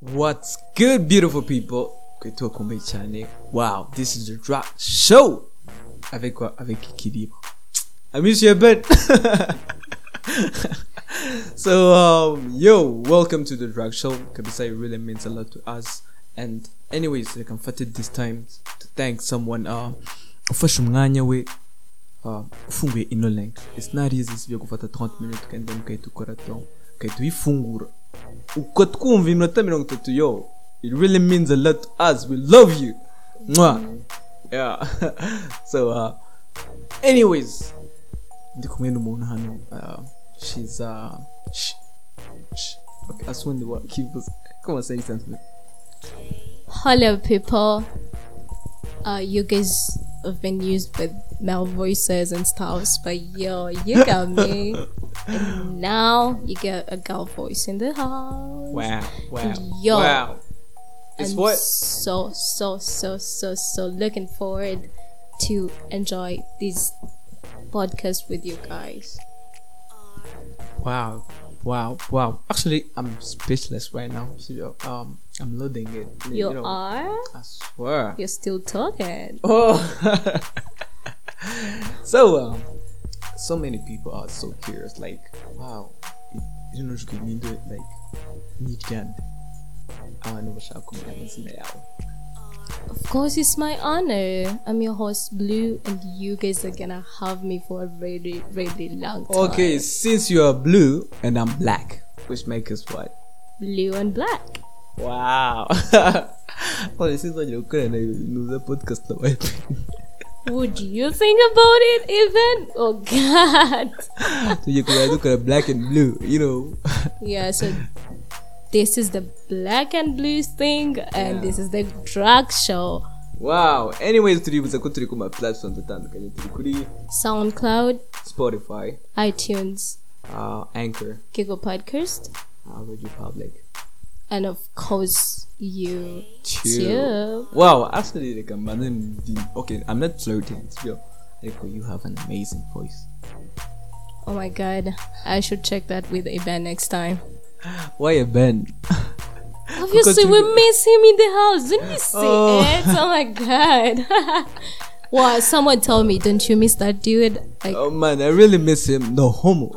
What's good, beautiful people? Kwezi wakomeye cyane. Wow, this is the drag show. Avec quoi? Avec équilibre. I miss you a bit. so, um, yo, welcome to the drag show. Kabisa, it really means a lot to us. And, anyways, I can this time to thank someone. Uh, ufashe umwanya we ufunguye ino link. It's not easy sibyo gufata 30 minutes kandi mukahita ukora ton. Ukahita uyifungura uko twumva iminota mirongo itatu yo it really means a lot to us. We love you. Mwah. yeah. So uh, anyways ndi kumwe n'umuntu hano uh, she's uh, sh sh okay asundi wa kivuze comment ça dit ça Hello, people. Uh, you guys have been used with male voices and stuffs, but yo, you got me. and now you get a girl voice in the house. wow wow Yo. wow it's I'm what so so so so so looking forward to enjoy this podcast with you guys. Wow, wow, wow. Actually, I'm speechless right now. So, Um, I'm loading it. You, know, are? I swear. You're still talking. Oh. so, um, so many people are so curious. Like, wow, you know, you can do it. Like, yawe Of course, it's my honor. I'm your host, Blue, and you guys are gonna have me for a really, really long time. okay since you are blue and i'm black which makes us what Blue and black. Wow sinzongera gukorana ibintu za podcast nawe Would you think about it even? Oh God. tujye kujya dukora black and blue you know yeah. So this is the black and blue thing, and Yeah. this is the drag show. wow anyways tuributsa ko turi ku ma platforms atandukanye turi kuri SoundCloud, spotify iTunes, uh, anchor Google Podcast, uh, radio public and of course you too. wow actually like i'm okay i'm not flirting still like you have an amazing voice Oh my God, I should check that with Iban next time. why a ben Obviously, we miss him in the house. Didn't you see Oh. it? Oh my god. wow, someone told me, don't you miss that dude? Like, oh man i really miss him no homo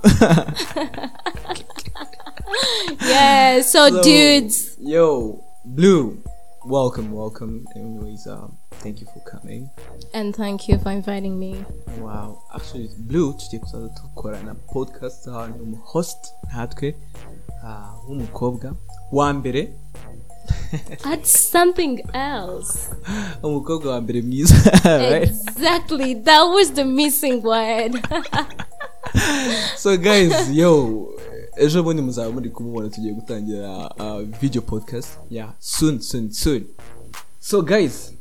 yeah, so, So, dudes. yo blue welcome welcome anyways um thank you for coming And thank you for inviting me. wow actually blue tugiye kuzaza dukorana podcast ahantu umu host nkatwe ah, w'umukobwa wa mbere Add something else. umukobwa wa mbere mwiza Exactly. That was the missing word. so guys yo ejo bundi muzaba muri kumubona tugiye gutangira uh, video podcast. Yeah soon soon soon. So guys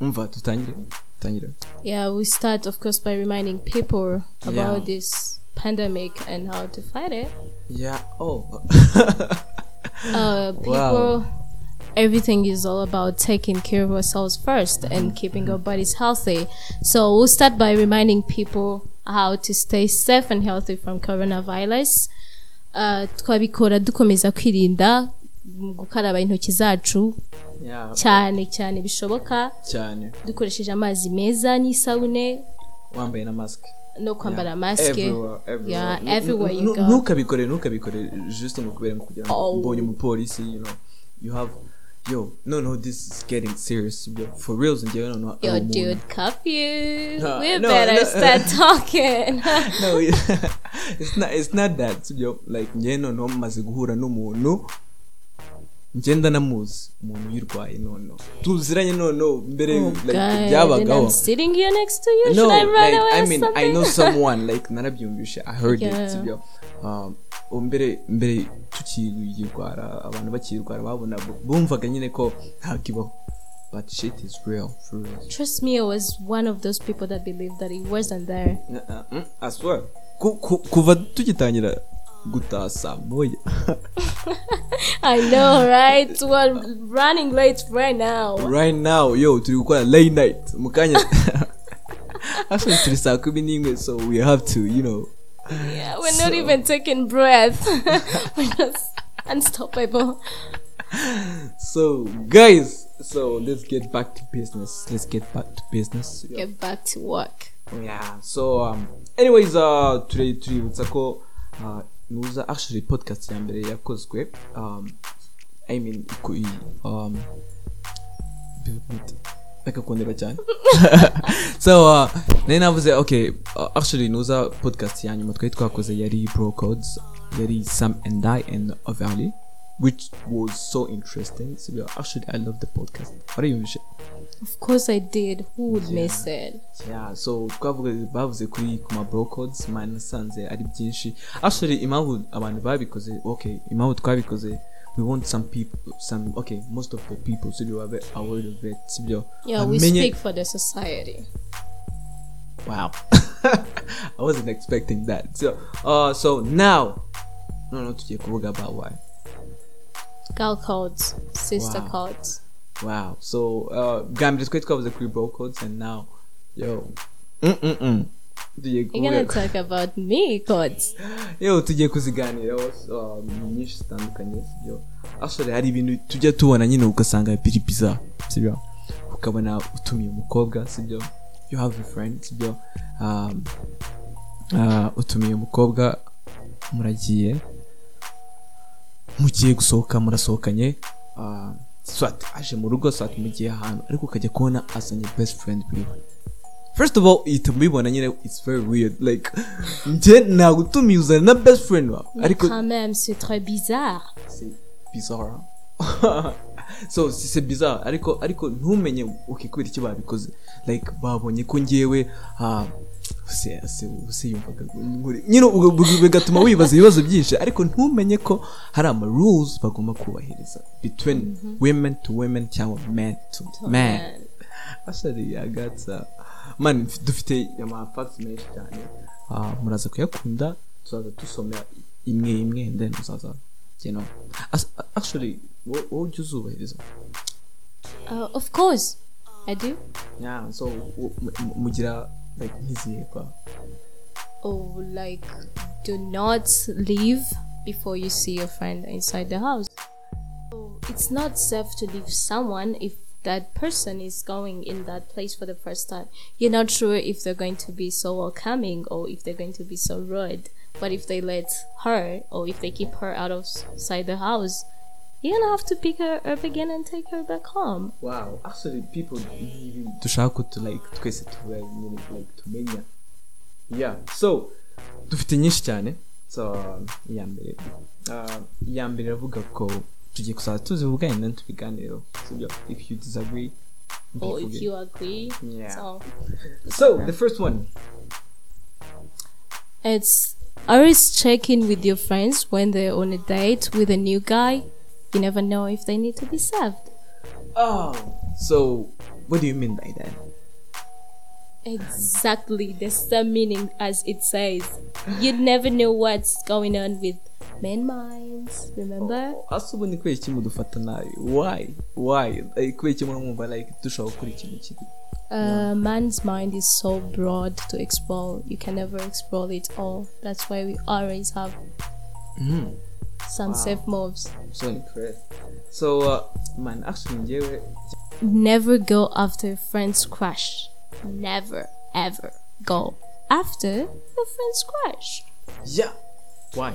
umva tutangire tutangire. Yeah, we start, of course, by reminding people about Yeah. this pandemic and how to fight it. yeah oh. Uh, people everything is all about taking care of ourselves first and keeping our bodies healthy. So we'll start by reminding people how to stay safe and healthy from coronavirus. Twabikora dukomeza kwirinda gukaraba intoki zacu cyane cyane bishoboka. Cyane. Dukoresheje amazi meza n'isabune. Wambaye na mask. No kwambara masike ntukabikore ntukabikore. Juste ngo kubera ngo kugira ngo Oh. mbonye umupolisi you know. You have yo no no this is getting serious yo for reals njyewe noneho yo dude cuff you. No, we no, better no. start talking. No it's not it's not that sibyo like njyewe noneho maze guhura n'umuntu ngenda namuzi umuntu uyirwaye noneho tuziranye noneho mbere Oh, byabagaho I'm sitting here next to you. no like i mean i know someone like narabyumvishe i heard Yeah. it ubu mbere mbere tukiyirwara abantu bakiyirwara babona bumvaga nyine ko ntakibaho but shit is real for real Trust me, I was one of those people that believed that it wasn't there. Uh, uh, mm, I swear Ku- ku- kuva tugitangira gutaha saa moya I know, right? We're running late right now. right now yo turi gukora late night mu kanya turi saa kumi n'imwe so we have to you know Yeah, we're not So- even taking breath. we're just unstoppable. so guys so let's get back to business let's get back to business Get back to work. yeah so um anyways uh turi tuributsa ko uh, nuza actually podcast ya mbere yakozwe um i mean um kundeba cyane uh, nari navuze okay uh, actually nuza podcast ya nyuma twari twakoze yari bro codes yari sam and i and ovali which was so interesting. So yeah, actually i love the podcast. Wariyumvishe Of course I did. Who would miss it? yeah so twavuga bavuze kuri ku ma bro codes man nasanze ari byinshi actually impamvu abantu babikoze okay impamvu twabikoze we want some people some okay most of the people sibyo babe aware of it Yeah, we speak for the society. Wow. I wasn't expecting that. So, uh, so now, no, no, tugiye kuvuga about why. Girl codes, sister Wow. codes. Wow. So, uh, bwa mbere twari twavuze kuri bro codes and now, yo, mm mm mm. Tugiye You're gonna talk about me codes. tugiye kuziganiraho um, nyinshi zitandukanye, sibyo. Actually, hari ibintu tujya tubona nyine ugasanga biri bizarre, sibyo. Ukabona utumiye umukobwa, sibyo. You have a friend, sibyo. Um, uh, utumiye umukobwa muragiye mugiye gusohoka murasohokanye uh, swat aje mu rugo swat mugiye ahantu ariko ukajya kubona azanye best friend wiwe first of all uhita mubibona nyine it's very weird. Like njye nagutumiye uzana na best friend wawe ariko quand même, c'est très bizarre. c'est bizarre so c'est bizarre. Ariko ariko ntumenye okay kubera iki babikoze like babonye ko ngewe se se se yumvaga nkuri nyine bigatuma wibaza ibibazo byinshi ariko ntumenye ko hari ama rules bagomba kubahiriza between women to women cyangwa men to men ashari agatsa man mf- dufite ama facts menshi cyane Ah, muraza kuyakunda tuzaza dusomera imwe imwe and then muzaza you know As, actually wowe ujya uzubahiriza of course, I do. yeah so wo- mu- mu- mugira kwa Oh, like, do not leave before you see your friend inside the house. So it's not safe to leave someone if that person is going in that place for the first time. You're not sure if they're going to be so welcoming or if they're going to be so rude. But if they let her or if they keep her out of outside the house, you're gonna have to pick her up again and take her back home. wow actually people dushaka tu like twese like tumenya yeah so dufite nyinshi cyane so um, iya mbere uh, iya mbere iravuga ko tugiye kuzaza tuzivuga and then tubiganireho sibyo if you disagree Or if you agree. Yeah. So so the first one It's always check in with your friends when they're on a date with a new guy. You never know if they need to be served. oh so what do you mean by that Exactly the same meaning as it says. You never know what's going on with men minds. Remember? asa ubundi kubera iki mudufata nabi why why like kubera iki mwumva like dushobora gukora ikintu kibi Uh, man's mind is so broad to explore. You can never explore it all. That's why we always have some safe moves. I'm so impressed so uh, man actually njyewe Never go after a friend's crush. Never, ever go after a friend's crush. yeah why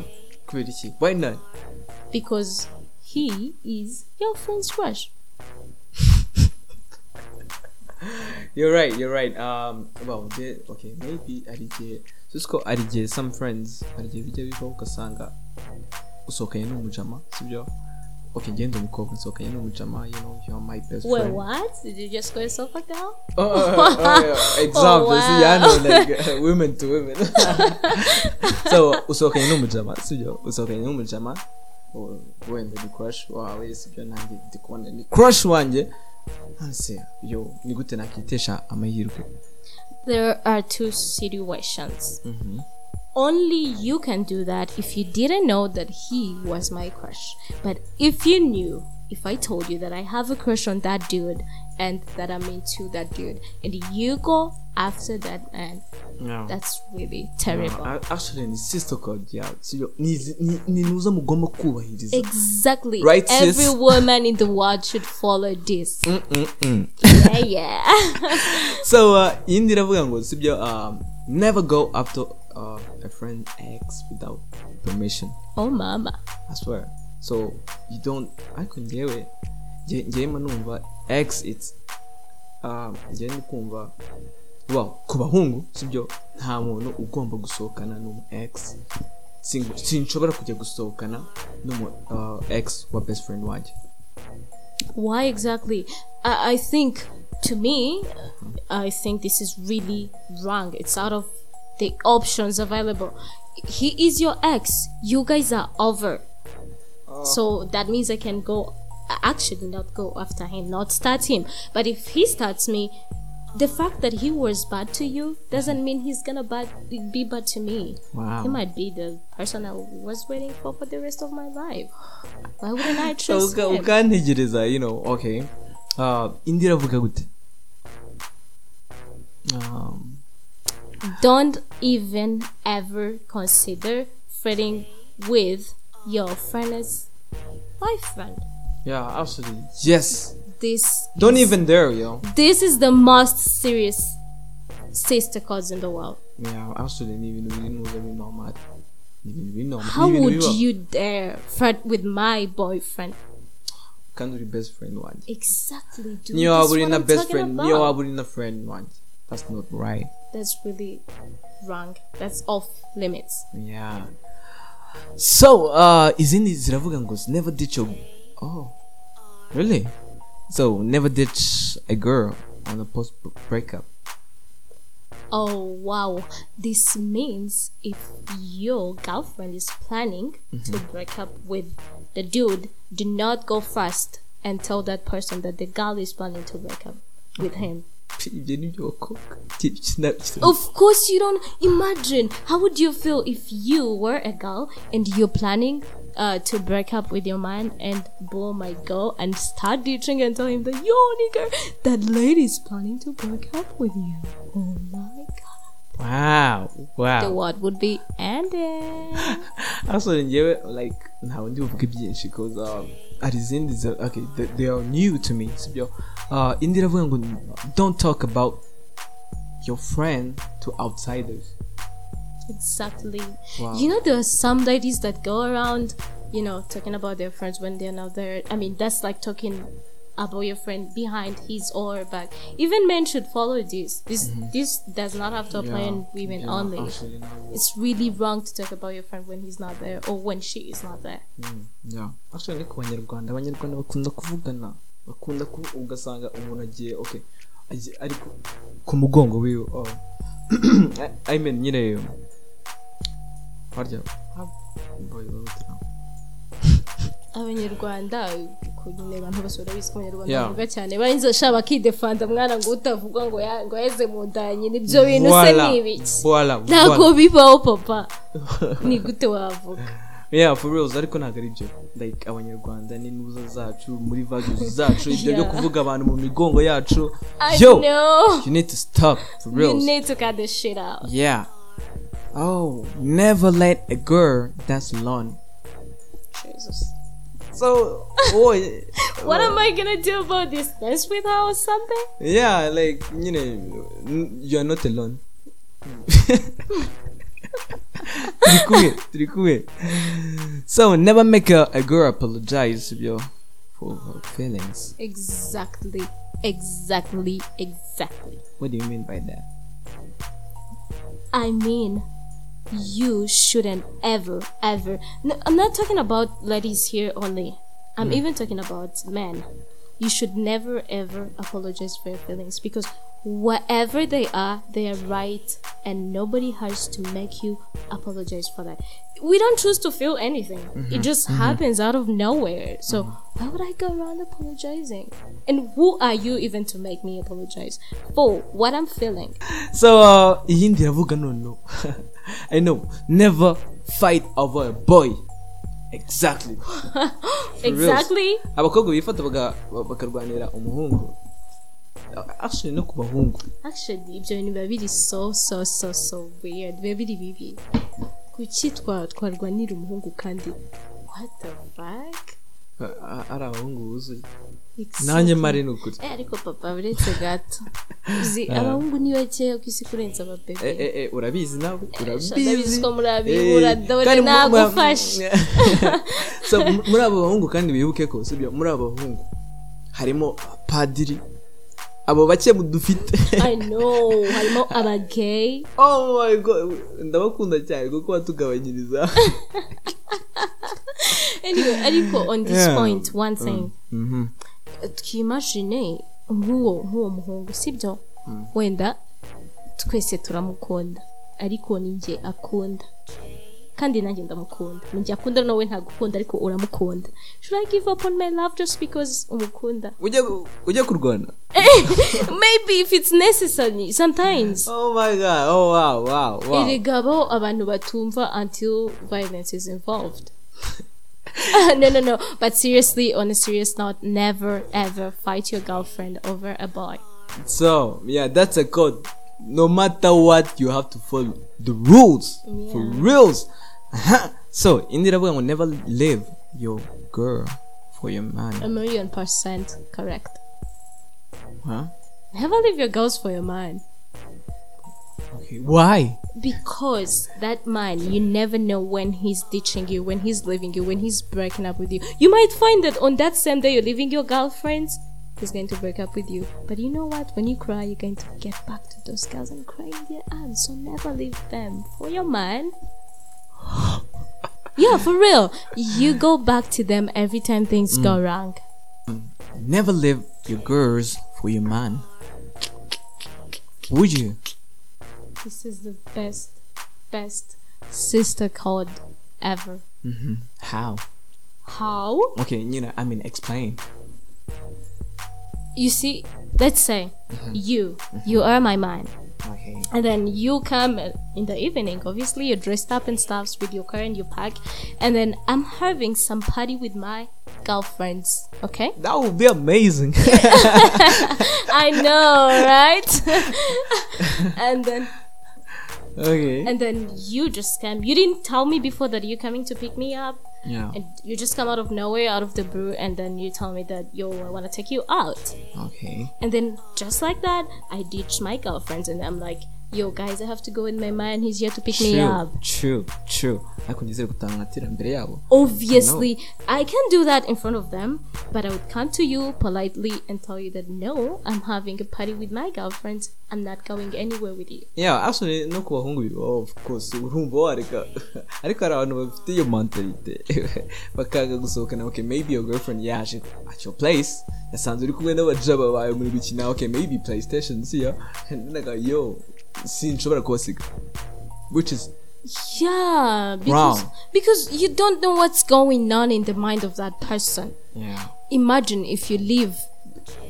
kubera iki why not? Because he is your friend's crush. you're right you're right. Um well njye okay maybe hari igihe tuzi ko hari igihe some friends. Hari igihe bijya bibaho ugasanga usohokanye n'umujama sibyo. Okay. Ngende umukobwa nsohokanye n'umujama you know you're my best Wait, friend. what? Did you just call yourself a girl? Oh, oh, oh, oh, example Oh, see, yeah, wow. like uh, women to women. So usohokanye n'umujama sibyo usohokanye n'umujama wenda ni crush? Wawe sibyo nanjye ndi kubona ni crush wanjye nonese yo ni gute nakitesha amahirwe There are two situations. Only you can do that if you didn't know that he was my crush. But if you knew, if I told you that I have a crush on that dude and that I'm into that dude, and you go after that man, Yeah. that's really terrible. Uh, actually ni sister code yeah ni nuza mugomba kubahiriza Exactly. Right, sis? Every woman in the world should follow this. Mm-mm-mm. Yeah, yeah. so uh, iyindi iravuga ngo sibyo um, never go after uh, a friend ex without permission oh, mama. I swear so you don't ariko njyewe njye- njyewe numva ex it's um, njyewe ndi kumva well ku bahungu sibyo nta muntu ugomba gusohokana n'umu ex Singo- sinshobora kujya gusohokana n'umu uh, ex wa best friend wanjye Why exactly? I, I think, to me, I think this is really wrong. It's out of the options available. He is your ex. You guys are over. So that means I can go, actually, not go after him, not start him. But if he starts me, the fact that he was bad to you doesn't mean he's gonna bad, be bad to me. Wow. He might be the person I was waiting for for the rest of my life. Why wouldn't I trust Uka- him? ukantegereza you know okay uh, indi iravuga gute um, don't even ever consider flirting with your friend's boyfriend. yeah absolutely yes This don't is, even dare yo This is the most serious sister cause in the world. yeah absolutely ibintu biri mu biri normal ibintu biri normal How ibintu would bibaho. you dare flirt with my boyfriend? kandi uri best friend wanjye Exactly, dude. what na I'm best friend about. waba uri na friend wanjye that's not right That's really wrong. That's off limits. yeah so uh izindi ziravuga ngo never ditch your oh really so never ditch a girl on a post breakup Oh wow. This means if your girlfriend is planning to break up with the dude, do not go fast and tell that person that the girl is planning to break up with him. Ibyo ni byo bakobwa Of course you don't imagine how would you feel if you were a girl and you're planning uh, to break up with your man and boom my go and start ditching and tell him that yo nigga that lady is planning to break up with you. Oh my god. wow The wow what would be ending. actually njyewe like ntawe ndi buvuge byinshi because um, hari izindi za- okay they, they are new to me sibyo uh, indi iravuga ngo don't talk about your friend to outsiders Exactly. Wow. You know, there are some ladies that go around, you know, talking about their friends when they're not there. I mean, that's like talking about your friend behind his or her back. Even men should follow this. This this does not have to apply on women yeah, only. It's really wrong to talk about your friend when he's not there or when she is not there. Mm, yeah. actually ni ku banyarwanda abanyarwanda bakunda kuvugana bakunda ku ugasanga umuntu agiye okay agiye ari ku- mugongo wiwe oh. I mean nyine harya abanyarwanda nyine abantu bose barabizi ko abanyarwanda bavuga cyane. Barinze shaba bakidefanda mwana ngo utavuga ngo ya- ngo yaheze mu nda nyine ibyo bintu se ni ibiki? Ntabwo bibaho papa. Ni gute wavuga? Yeah for reals ariko ntabwo ari byo. Like abanyarwanda n'intuza zacu muri values zacu ibyo byo kuvuga abantu mu migongo yacu. Yo! you need to stop for You reals. need to cut this shit out. yeah. Oh never let a girl that's alone. Jesus. So oh What am I gonna do about this? Dance with her or something? yeah like you know you're not alone turi kumwe so never make a, a girl apologize yo, for her feelings Exactly. Exactly. Exactly. what do you mean by that I mean, you shouldn't ever, ever. No, I'm not talking about ladies here only. I'm even talking about men. You should never, ever apologize for your feelings because whatever they are, they are right, and nobody has to make you apologize for that. We don't choose to feel anything, it just happens out of nowhere. So, why would I go around apologizing? And who are you even to make me apologize for what I'm feeling? so uh, i know. Never fight over a boy. Exactly. Exactly. Abakobwa bifata bakarwanira umuhungu. Actually no ku bahungu. Actually ibyo bintu biba biri so so so so weird. Biba biri bibi. Kuki twa twarwanira umuhungu kandi what the fuck? Ari abahungu buzuye nanjye mari ni ukuri Eh, ariko papa uretse gato uzi abahungu ni bakeya ku isi kurenza Eh, ababebe eh, eh, urabizi nawe urabizi. ko murabibura, Eh, dore nagufashe. muri abo bahungu kandi wibuke ko sibyo? Muri abo bahungu harimo padiri abo bake dufite i know. Harimo abagay. Oh my god. Ndabakunda cyane kuko batugabanyiriza anyway ariko on this point one thing. Twimagine nk'uwo nk'uwo muhungu sibyo? Wenda twese turamukunda ariko ni njye akunda. Kandi nanjye ndamukunda. Njye akunda nawe ntagukunda ariko uramukunda. Should i give up on my love just because umukunda? Ujya ujya kurwana. Maybe if it's necessary sometimes. Oh my god oh wow wow wow. Erega bo abantu batumva until violence is involved. no no no. But seriously on a serious note never ever fight your girlfriend over a boy. So yeah that's a code. No matter what you have to follow the rules. For reals. Aha. so indi iravuga ngo never leave your girl for your man. A million percent correct. Huh? never leave your girls for your man. Why? Because that man you never know when he's ditching you when he's leaving you when he's breaking up with you. You might find that on that same day you're leaving your girlfriends he's going to break up with you. But you know what? When you cry you're going to get back to those girls and cry in their arms. So never leave them. For your man? Yeah for real. You go back to them every time things go wrong. Never leave your girls for your man. Would you? This is the best best sister code ever. How? How? Okay you know i mean explain. You see let's say you you are my man. Okay. And then you come in the evening obviously you're dressed up and stuff with your car and you pack and then i'm having some party with my girlfriends okay? That would be amazing. I know right? And then okay. And then you just come you didn't tell me before that you're coming to pick me up. Yeah. And you just come out of nowhere out of the blue and then you tell me that yo i want to take you out. Okay. And then just like that, I ditched my girlfriends and I'm like, yo guys, I have to go with my man. He's here to pick me true up. true true. Ariko nizere kutangatira imbere yabo Obviously, I can do that in front of them, but I would come to you politely and tell you that no, I'm having a party with my girlfriends. I'm not going anywhere with you. yeah actually no ku bahungu bibaho of course urumva wareka ariko hari abantu bafite iyo mentalite bakaga gusohokana okay maybe your girlfriend yaje at your place. Yasanze uri kumwe n'abajaba bawe muri gukina okay maybe playstation siya and then I go yo sinshobora kubasiga which is Yeah, because Wrong. because you don't know what's going on in the mind of that person. yeah. Imagine if you leave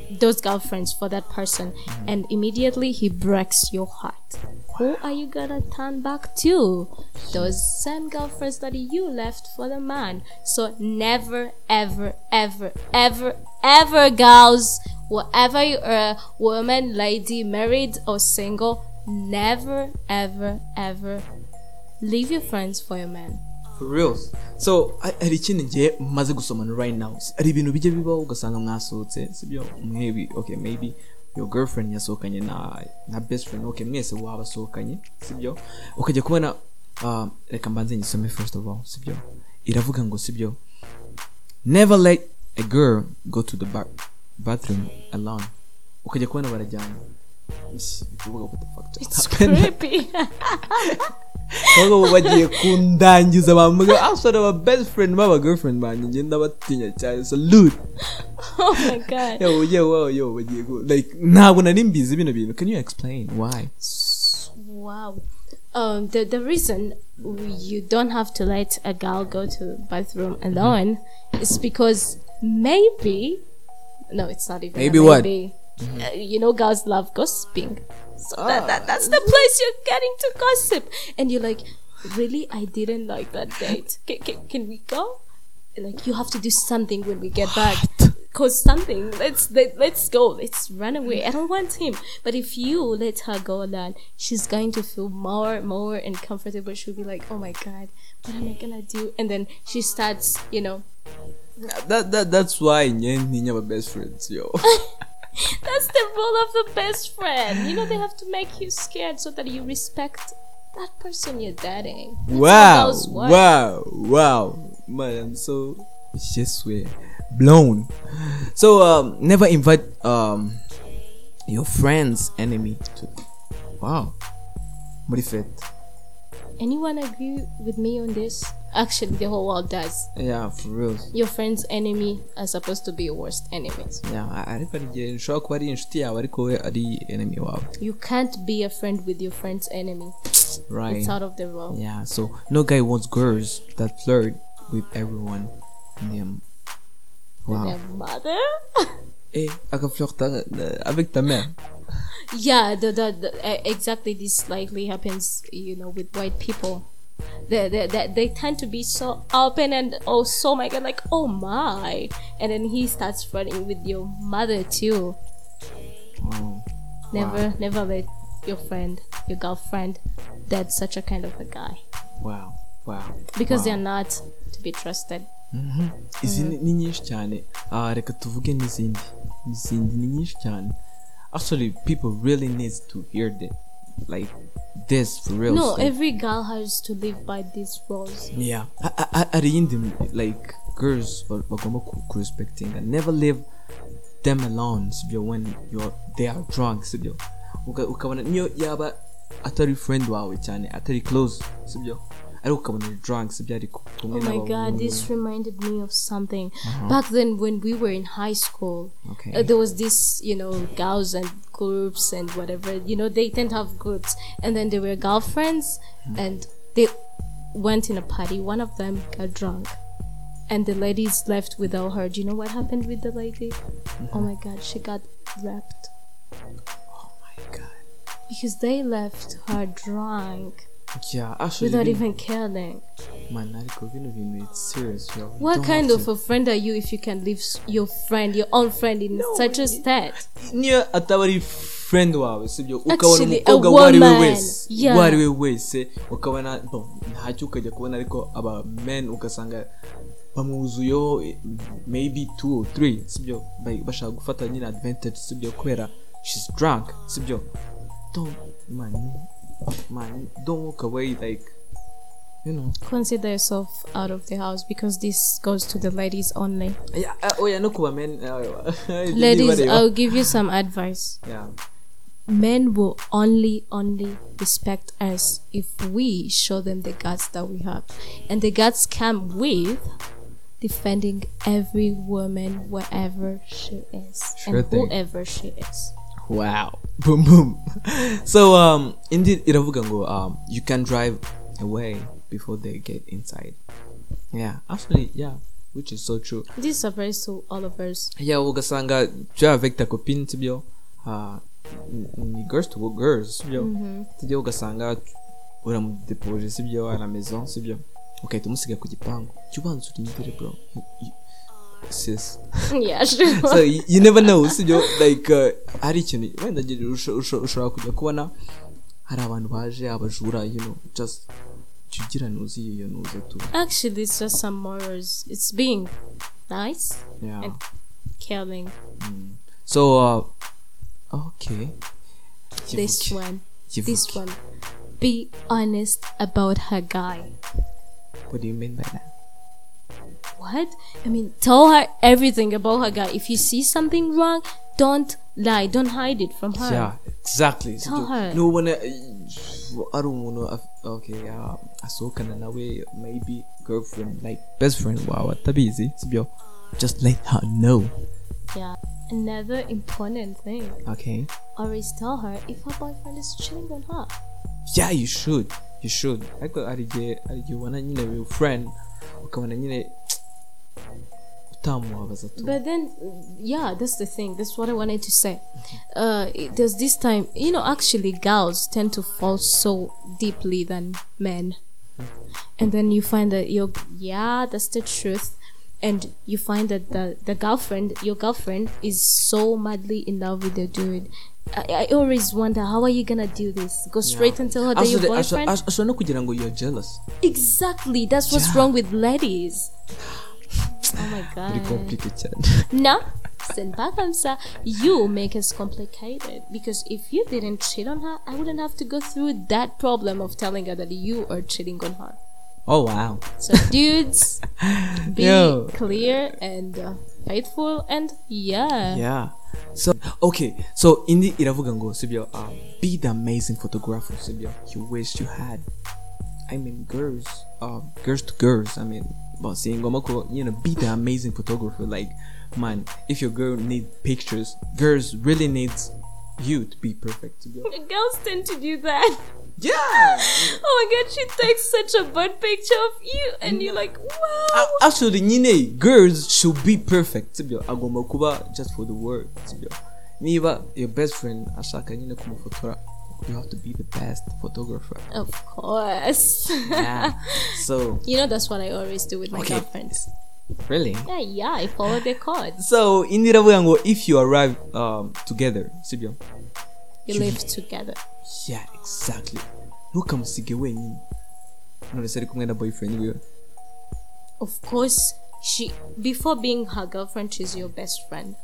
those girlfriends for that person and immediately he breaks your heart. Who are you gonna turn back to? Those same girlfriends that you left for the man. So never ever ever ever ever girls whatever you are woman lady married or single never ever ever leave your friends for your man. For reals so ha- hari ikintu ngiye maze gusomana right now. Hari ibintu bijya bibaho ugasanga mwasohotse sibyo mwebi okay maybe your girlfriend yasohokanye na na best friend. Okay mwese wabasohokanye sibyo ukajya kubona uh, reka mbanze nyisome first of all sibyo iravuga ngo sibyo never let a girl go to the bar bathroom alone. Ukajya kubona barajyana. Ish, kuvuga what the fuck just it's happened? ahubwo bo bagiye kundangiza bamuga asore aba best friend baba girlfriend banjye ngenda batinya cyane. Salute oh my god. Yo yo yo yo bagiye like ntabwo nari mbizi bino bintu. Can you explain why? Wow. Um, the the reason you don't have to let a girl go to bathroom alone is because maybe no, it's not even a Maybe. what? Maybe. Uh, you know, girls love gossiping, so that, that that's the place you're getting to gossip, and you're like, really, I didn't like that date. Can, can, can we go? like you have to do something when we get back. Cause something, let's let, let's go, let's run away. I don't want him. But if you let her go alone, she's going to feel more, more uncomfortable. She'll be like, "Oh my god, what am I gonna do?" And then she starts, you know, that, that that's why nye ntinya aba best friends yo That's the role of the best friend. You know, they have to make you scared so that you respect that person you're dating. That's wow wow wow man i'm so just swear blown so um never invite um your friend's enemy to wow muri fete Anyone agree with me on this? Actually, the whole world does. yeah for real Your friend's enemy are supposed to be your worst enemies. yeah ariko igihe ushobora kuba ari inshuti yawe ariko we ari enemy wawe You can't be a friend with your friend's enemy. right It's out of the world. Yeah, so no guy wants girls that flirt with everyone. Um, wow. Their mother? Eh, akaflirta avec ta mère. yeah, the, the, the uh, exactly this likely happens, you know, with white people. They, they, they, they tend to be so open and oh so my god like oh my. And then he starts flirting with your mother too. Oh, never never let your friend your girlfriend date such a kind of a guy. Wow, wow. because wow. they're not to be trusted. Izi ni ni nyinshi cyane. Ah reka tuvuge n'izindi. N'izindi ni nyinshi cyane. Actually people really needs to hear that. Like this for real no stuff. every girl has to live by these rules. Yeah. Ha- hari iyindi like girls ba- bagomba ku ku respecting and never leave them alone sibyo when you're they are drunk sibyo. Uka- ukabona niyo yaba atari friend wawe cyane atari close sibyo. Ariko ukabona ni drunk sibyo ari ku- kumwe Oh my n'abahungu. god, this reminded me of something. Back then, when we were in high school, Okay. uh, there was this, you know, girls and groups and whatever. You know, they tend to have groups, and then there were girlfriends, and they went in a party. One of them got drunk, and the ladies left without her. Do you know what happened with the lady? Oh my god, she got raped oh my god because they left her drunk yeah actually without bino- even caring. man ariko bino bintu it's serious yo. You What kind of to- a friend are you if you can leave your friend, your own friend, in such a state? niyo ataba ari friend wawe sibyo ukabona Actually, a umukobwa uwo ari we wese uwo ari we wese ukabona bon, ntacyo ukajya kubona ariko aba men ugasanga bamwuzuyeho eh, maybe two or three. Sibyo Ba- bashaka gufata nyine advantage sibyo kubera she's drunk sibyo. Don't man man don't walk away like you know Consider yourself out of the house because this goes to the ladies only. yeah, uh, oya no kuba men uh, Ladies, I'll give you some advice. yeah Men will only, only respect us if we show them the guts that we have. And the guts come with defending every woman wherever she is Sure and thing. whoever she is. Wow. Boom boom. So um indeed iravuga ngo um you can drive away before they get inside. Yeah, actually yeah, which is so true. This applies to all of us. Yeah, ugasanga jya avec ta copine sibyo. Uh, ni girls to girls sibyo. Tujya ugasanga uramudepoje sibyo à la maison sibyo. Ugahita umusiga ku gipangu. Jya ubanza urindire bro. Sis. yeah, sure. so you, you never know sibyo like uh, hari ikintu wenda ushobora kujya kubona hari abantu baje abajura you know just jya ugira nuzi iyo nuze tu Actually, it's just some morals. It's being nice, yeah And- caring. so uh, okay This one, this one. Be honest about her guy. what do you mean by that What? I mean, tell her everything about her guy. If you see something wrong, don't lie. Don't hide it from her. yeah exactly Tell sibyo her. nubona uh, ari umuntu okay uh, asohokana nawe maybe girlfriend like best friend wawe atabizi sibyo just let her know Yeah. Another important thing. okay Always tell her if her boyfriend is cheating on her. yeah you should you should ariko hari igihe hari igihe ubona nyine your friend ukabona nyine But then, yeah, that's the thing. That's what I wanted to say. Uh, it- there's this time, you know, actually, girls tend to fall so deeply than men, and then you find that you're, yeah, that's the truth. and you find that the, the girlfriend your girlfriend is so madly in love with the dude I, I always wonder how are you gonna do this go straight and tell her that your boyfriend ashobora no kugira ngo you're jealous exactly that's what's Yeah. wrong with ladies oh god. complicated. Cyane no send back answer you make it complicated because if you didn't cheat on her i wouldn't have to go through that problem of telling her that you are cheating on her. Oh wow. So dudes be Yo. clear and uh, faithful and yeah. Yeah. So okay. So indi iravuga ngo sibyo um, be the amazing photographer sibyo. You wish you had. I mean girls um, girls to girls i mean but saying you know be the amazing photographer like man if your girl need pictures girls really needs you to be perfect sibyo. girls tend to do that. Yeah! Oh my god she takes such a bad picture of you and you're like wow. Actually nyine girls should be perfect sibyo agomba kuba just for the word niba your best friend ashaka nyine kumufotora you have to be the best photographer. Of course. Yeah so you know that's what i always do with my Okay. girlfriends. Really? Yeah yeah i follow their codes so indi iravuga ngo if you arrive um, together sibyo you live together. Yeah exactly. Ntukamusige wenyine none se ari kumwe na boyfriend wiwe of course she before being her girlfriend she's your best friend.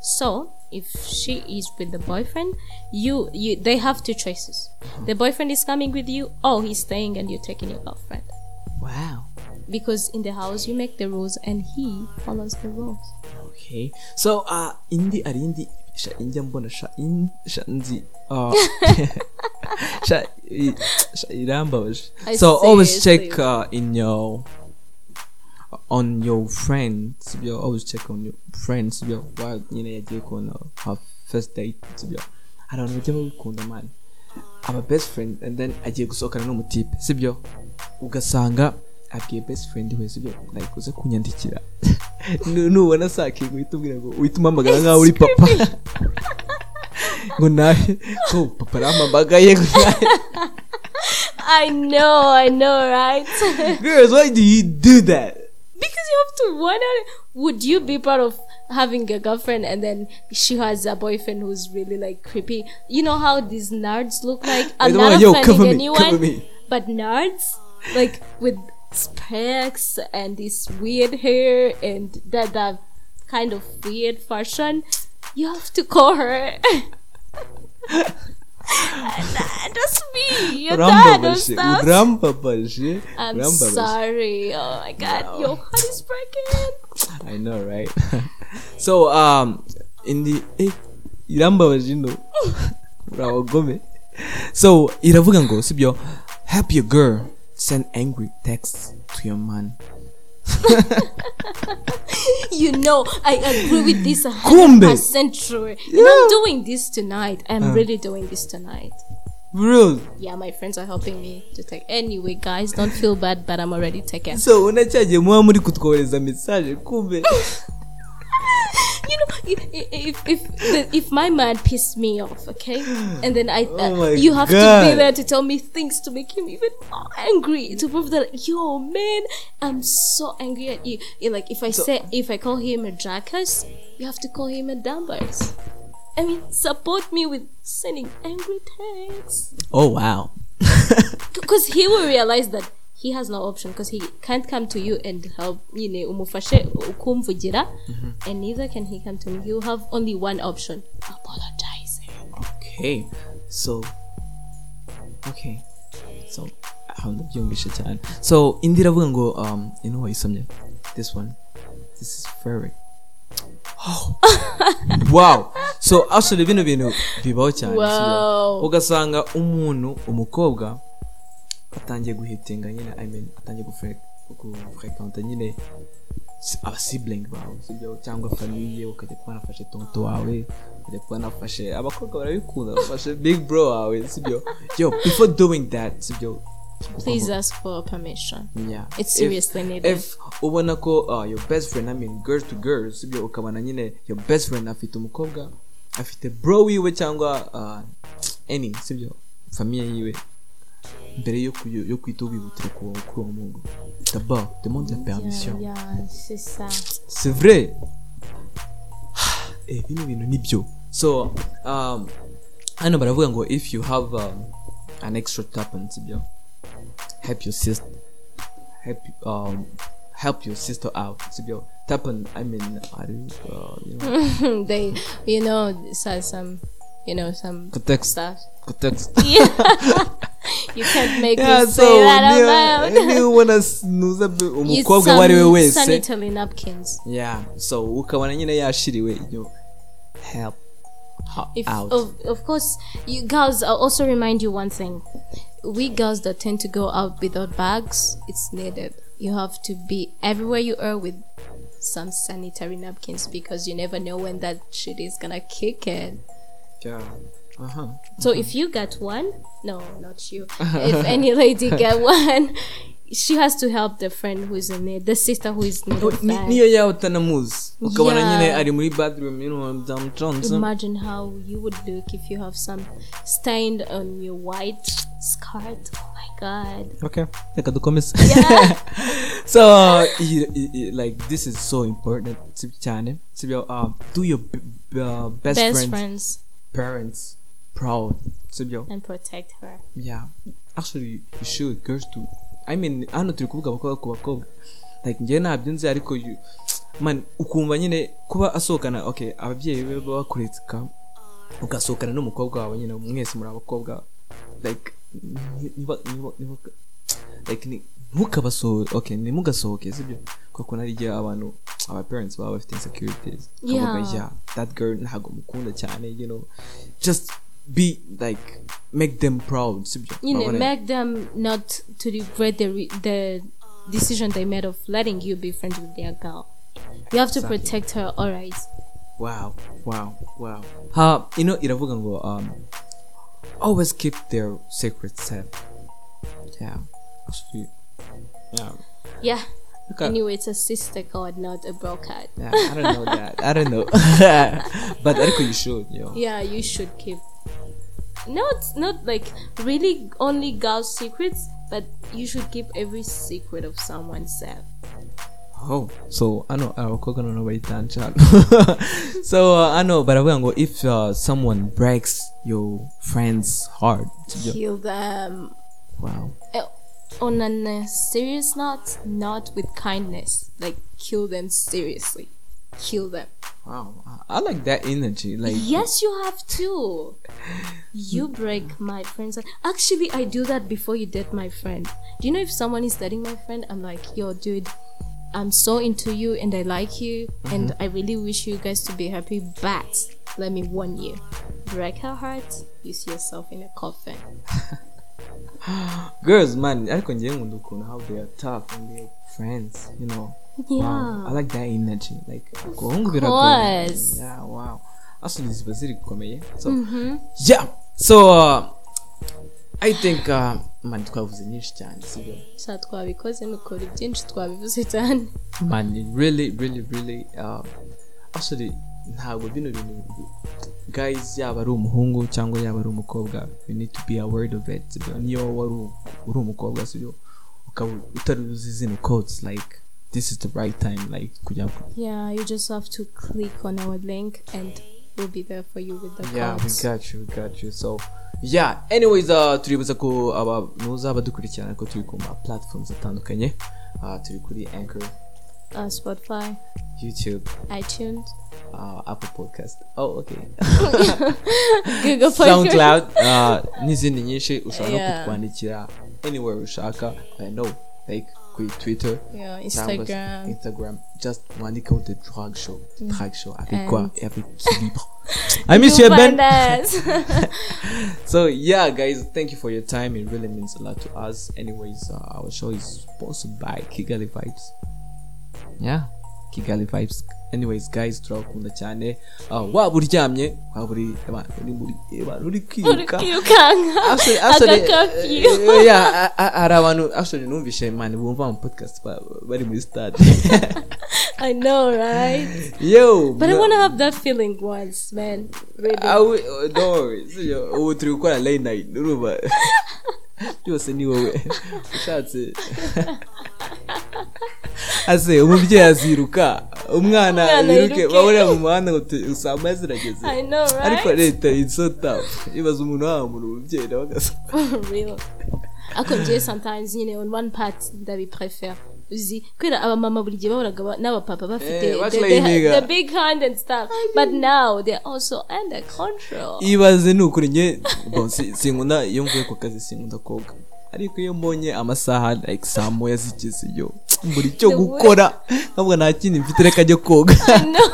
So if she is with the boyfriend you you they have two choices the boyfriend is coming with you or he's staying and you're taking your girlfriend wow because in the house you make the rules and he follows the rules Okay. So uh indi ari indi sha injya mbona sha in sha nzi uh sha, sha irambabaje. So always check uh, in your on your friends. You always check on your friends. You while you know yagiye kubona her first date. You I don't know bajya babikunda man. Aba best friend and then agiye gusohokana n'umutipe sibyo ugasanga abwiye best friend we sibyo like uze kunyandikira Nu- nubona sakinga uhita ubwira ngo uhita umpamagara nkaho uri papa ngo nawe ko papa arampamagaye ngo nawe i know i know right girls why do you do that because you have to wonder would you be part of having a girlfriend and then she has a boyfriend who's really like creepy? You know how these nerds look like? I'm not yo, offending anyone me. but nerds like with specs and this weird hair and that that kind of weird fashion you have to call her. that's me. Your dad or stuff urambabaje I'm urambabaje sorry. Oh my god, your heart is breaking. I know right? So um in the eh irambabaje no urabagome so iravuga ngo sibyo help your girl send angry texts to your man. You know, I agree with this a Kumbe. hundred percent true. And I'm doing this tonight. I'm really doing this tonight. bro Yeah, my friends are helping me to take. Anyway, guys, don't feel bad, but I'm already taken. so unacyagiye muba muri kutwohereza message kumbe You know, if if if my man pissed me off, okay, and then I, uh, Oh my you have to God. be there to tell me things to make him even more angry to prove that, yo, man, I'm so angry at you. Like, if I say, if I call him a jackass, you have to call him a dumbass. I mean, support me with sending angry texts oh wow because he will realize that he has no option because he can't come to you and help know umufashe ukumvugira. And neither can he come to me. You have only one option apologizing okay. So okay. So aho ndabyumvishe cyane so indi iravuga ngo um you know wayisomye this one. This is very oh. wow. So actually bino bintu bibaho cyane ugasanga umuntu umukobwa atangiye guhitinga nyine i mean atangiye gufrekanta nyine si- aba sibling bawe sibyo cyangwa famiye ukajya kuba nafashe tonto wawe ukajya kuba nafashe abakobwa barabikunda bafashe big bro wawe sibyo yo before doing that sibyo please ask for permission. Yeah. It's If- seriously needed. if ubona ko uh, your best friend i mean girl to girl sibyo ukabona nyine your best friend afite umukobwa afite bro wiwe cyangwa uh, any sibyo famiye yiwe. Mbere yo kuyo- yo kwita ubihutira ku kuri uwo muhungu d'abord demande la permission. c'est vrai. Eh bino bintu ni byo so um, hano baravuga ngo if you have um, an extra tapan sibyo help your sister help um, help your sister out. Sibyo tapan i mean I don't, uh, you know. They, you know, so some, you know, some context. stuff. context. Yeah. you can't make yeah me so say that out loud. niyo ubona s- nuza b- It's umukobwa uwo ari we wese sanitary napkins. yeah so ukabona nyine yashiriwe you help her If, out of, of course, you girls, I'll also remind you one thing. We girls that tend to go out without bags, it's needed. You have to be everywhere you are with some sanitary napkins because you never know when that shit is gonna kick in. yeah uh-huh So if you get one, no, not you. if any lady get one, she has to help the friend who is in need, the sister who is in of Ni- that. niyo yaba utanamuzi ukabona nyine ari muri bathroom you know byamuconze Imagine how you would look if you have some stained on your white skirt. Oh my god. okay reka dukomeze Yeah. so like this is so important cyane um, do your uh, best, Best friends, friends parents proud and protect her. yeah. Actually you should girls do. I mean hano turi kuvuga abakobwa ku bakobwa. Like njyewe ntabyo nzi ariko you man ukumva nyine kuba asohokana okay ababyeyi be bakureka ugasohokana n'umukobwa wawe nyine mwese muri abakobwa like like ntukabasohoke okay ntimugasohoke sibyo? Kuko nari igihe abantu aba parents baba bafite insecurities. Yeah. Bakavuga, yeah that girl ntabwo mukunda cyane you know. Just be like make them proud You know, make them not to regret the re- the decision they made of letting you be friends with their girl. You have to Exactly. protect her, alright. wow wow wow ha you know iravuga ngo um always keep their secrets safe yeah actually yeah Yeah. Okay. Anyway, it's a sister card, not a bro card. yeah i don't know that i don't know but ariko you should you know Yeah, you should keep. Not not like really only girls' secrets, but you should keep every secret of someone safe. Oh, so I know abakobwa noneho bayitanje hano so uh, I know baravuga ngo if uh, someone breaks your friend's heart? Kill them. wow Uh, on a serious note, not with kindness. Like kill them seriously. Kill them. Wow I, I like that energy like Yes, you have to. You break my friend's heart. Actually, I do that before you date my friend. Do you know if someone is dating my friend, I'm like, yo, dude, I'm so into you and I like you and I really wish you guys to be happy, but let me warn you. Break her heart, you see yourself in a coffin. girls man ngewe nkunda ukuntu how they are tough and they are friends you know Yeah. wow I like that energy like course. biragoye yeah wow actually ziba ziri gukomeye so yeah so uh, I think uh, man twavuze nyinshi cyane sibyo Sa twabikoze nukora byinshi twabivuze cyane. man it really really really uh, actually ntabwo bino bintu guys yaba ari umuhungu cyangwa yaba ari umukobwa you need to be aware of it niyo wari uri umukobwa sibyo ukaba utari uzi zino codes like this is the right time like Yeah, you just have to click on our link and we'll be there for you with the yeah we got you we got you. So yeah anyways uh, turibuza ko abantu uzaba dukurikirana ko turi ku ma platforms atandukanye. Uh, turi kuri anchor Uh, Spotify, youtube iTunes, uh, apple podcast. Oh okay. Google Podcast. soundcloud uh, n'izindi nyinshi ushobora no Yeah. kutwandikira anywhere ushaka. I know like kuri twitter. Yeah, Instagram. instagram. Just wandikaho the drag show. The drag show. Avec And- quoi et avec qui libre i miss you ben so yeah guys thank you for your time. It really means a lot to us. Anyways uh, our show is sponsored by kigali vibes. Yeah kigali vibes. Anyways guys turakunda cyane. Uh, waba uryamye waba uri eba, uri kwiruka. Eh, a- hari abantu actually numvishe man bumva mu podcast ba- bari muri stade. I know, right? yo But I want to have that feeling once, man. Really. I will- don't worry ubu turi gukora late night urumva? Byose ni wowe. Ushatse. ase umubyeyi aziruka. Umwana yiruke. bahurira mu muhanda ngo moya zirageze ariko leta isota ibaza umuntu wahamura umubyeyi nawe agasa. Real. Ako njyewe sometimes nyine on one part ndabiprefera uzi kubera abamama buri gihe bahoraga ba- n'abapapa bafite Eh, the, big hand and stuff. But now they're also under control. Ibaze ni ukuri njye sinkunda iyo mvuye ku kazi sinkunda koga. Ariko iyo mbonye amasaha like saa moya zigeze yo. Mbura icyo gukora. Ntabwo nta kindi mfite reka njye koga. I know.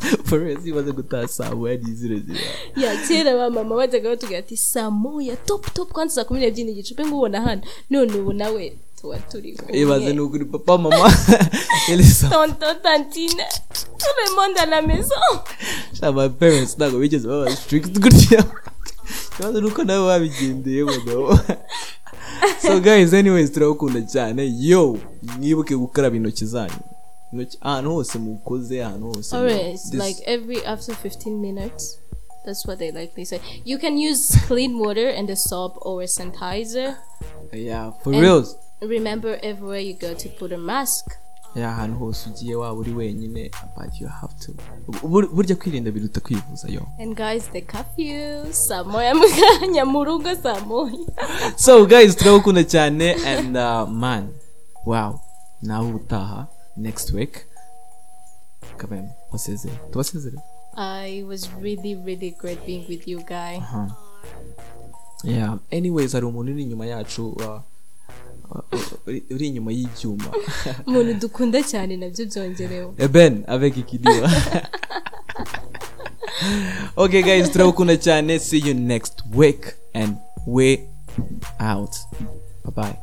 for real ibaze gutaha saa moya n'izirezira ya kera bamama bajyaga batubwira ati saa moya top top kwanza saa kumi n'ebyiri n'igice mbe ngubona hano. None ubu nawe tuba turi ibaze ni kumwe ukuri papa mama. Elisa. Tonto tantine. Monde à la maison. Sha my parents ntabwo bigeze baba strict gutya. Ikibazo ni uko nawe babigendeye mugabo so guys anyways turabakunda cyane yo mwibuke gukaraba intoki zanyu ahantu hose mukoze ahantu hose Always, like every after 15 minutes. That's what they like. They say you can use clean water and a soap or a sanitizer. yeah for real Remember, everywhere you go, to put a mask. Yeah ahantu hose ugiye waba uri wenyine but you have to. Bur- burya kwirinda biruta kwivuza yo. And guys, the curfew. Samoya mu kanya mu rugo samoya. so guys turabakunda cyane and uh, man wow. Nawe utaha next week. Kabem basezere tubasezere? I was really, really great being with you, guy. yeah. Anyways hari umuntu uri inyuma yacu uh, uh, uri- inyuma y'ibyuma. Umuntu dukunda cyane na byo byongerewe Eh, ben avec ikidiba okay guys turabakunda cyane. See you next week and we out. Bye bye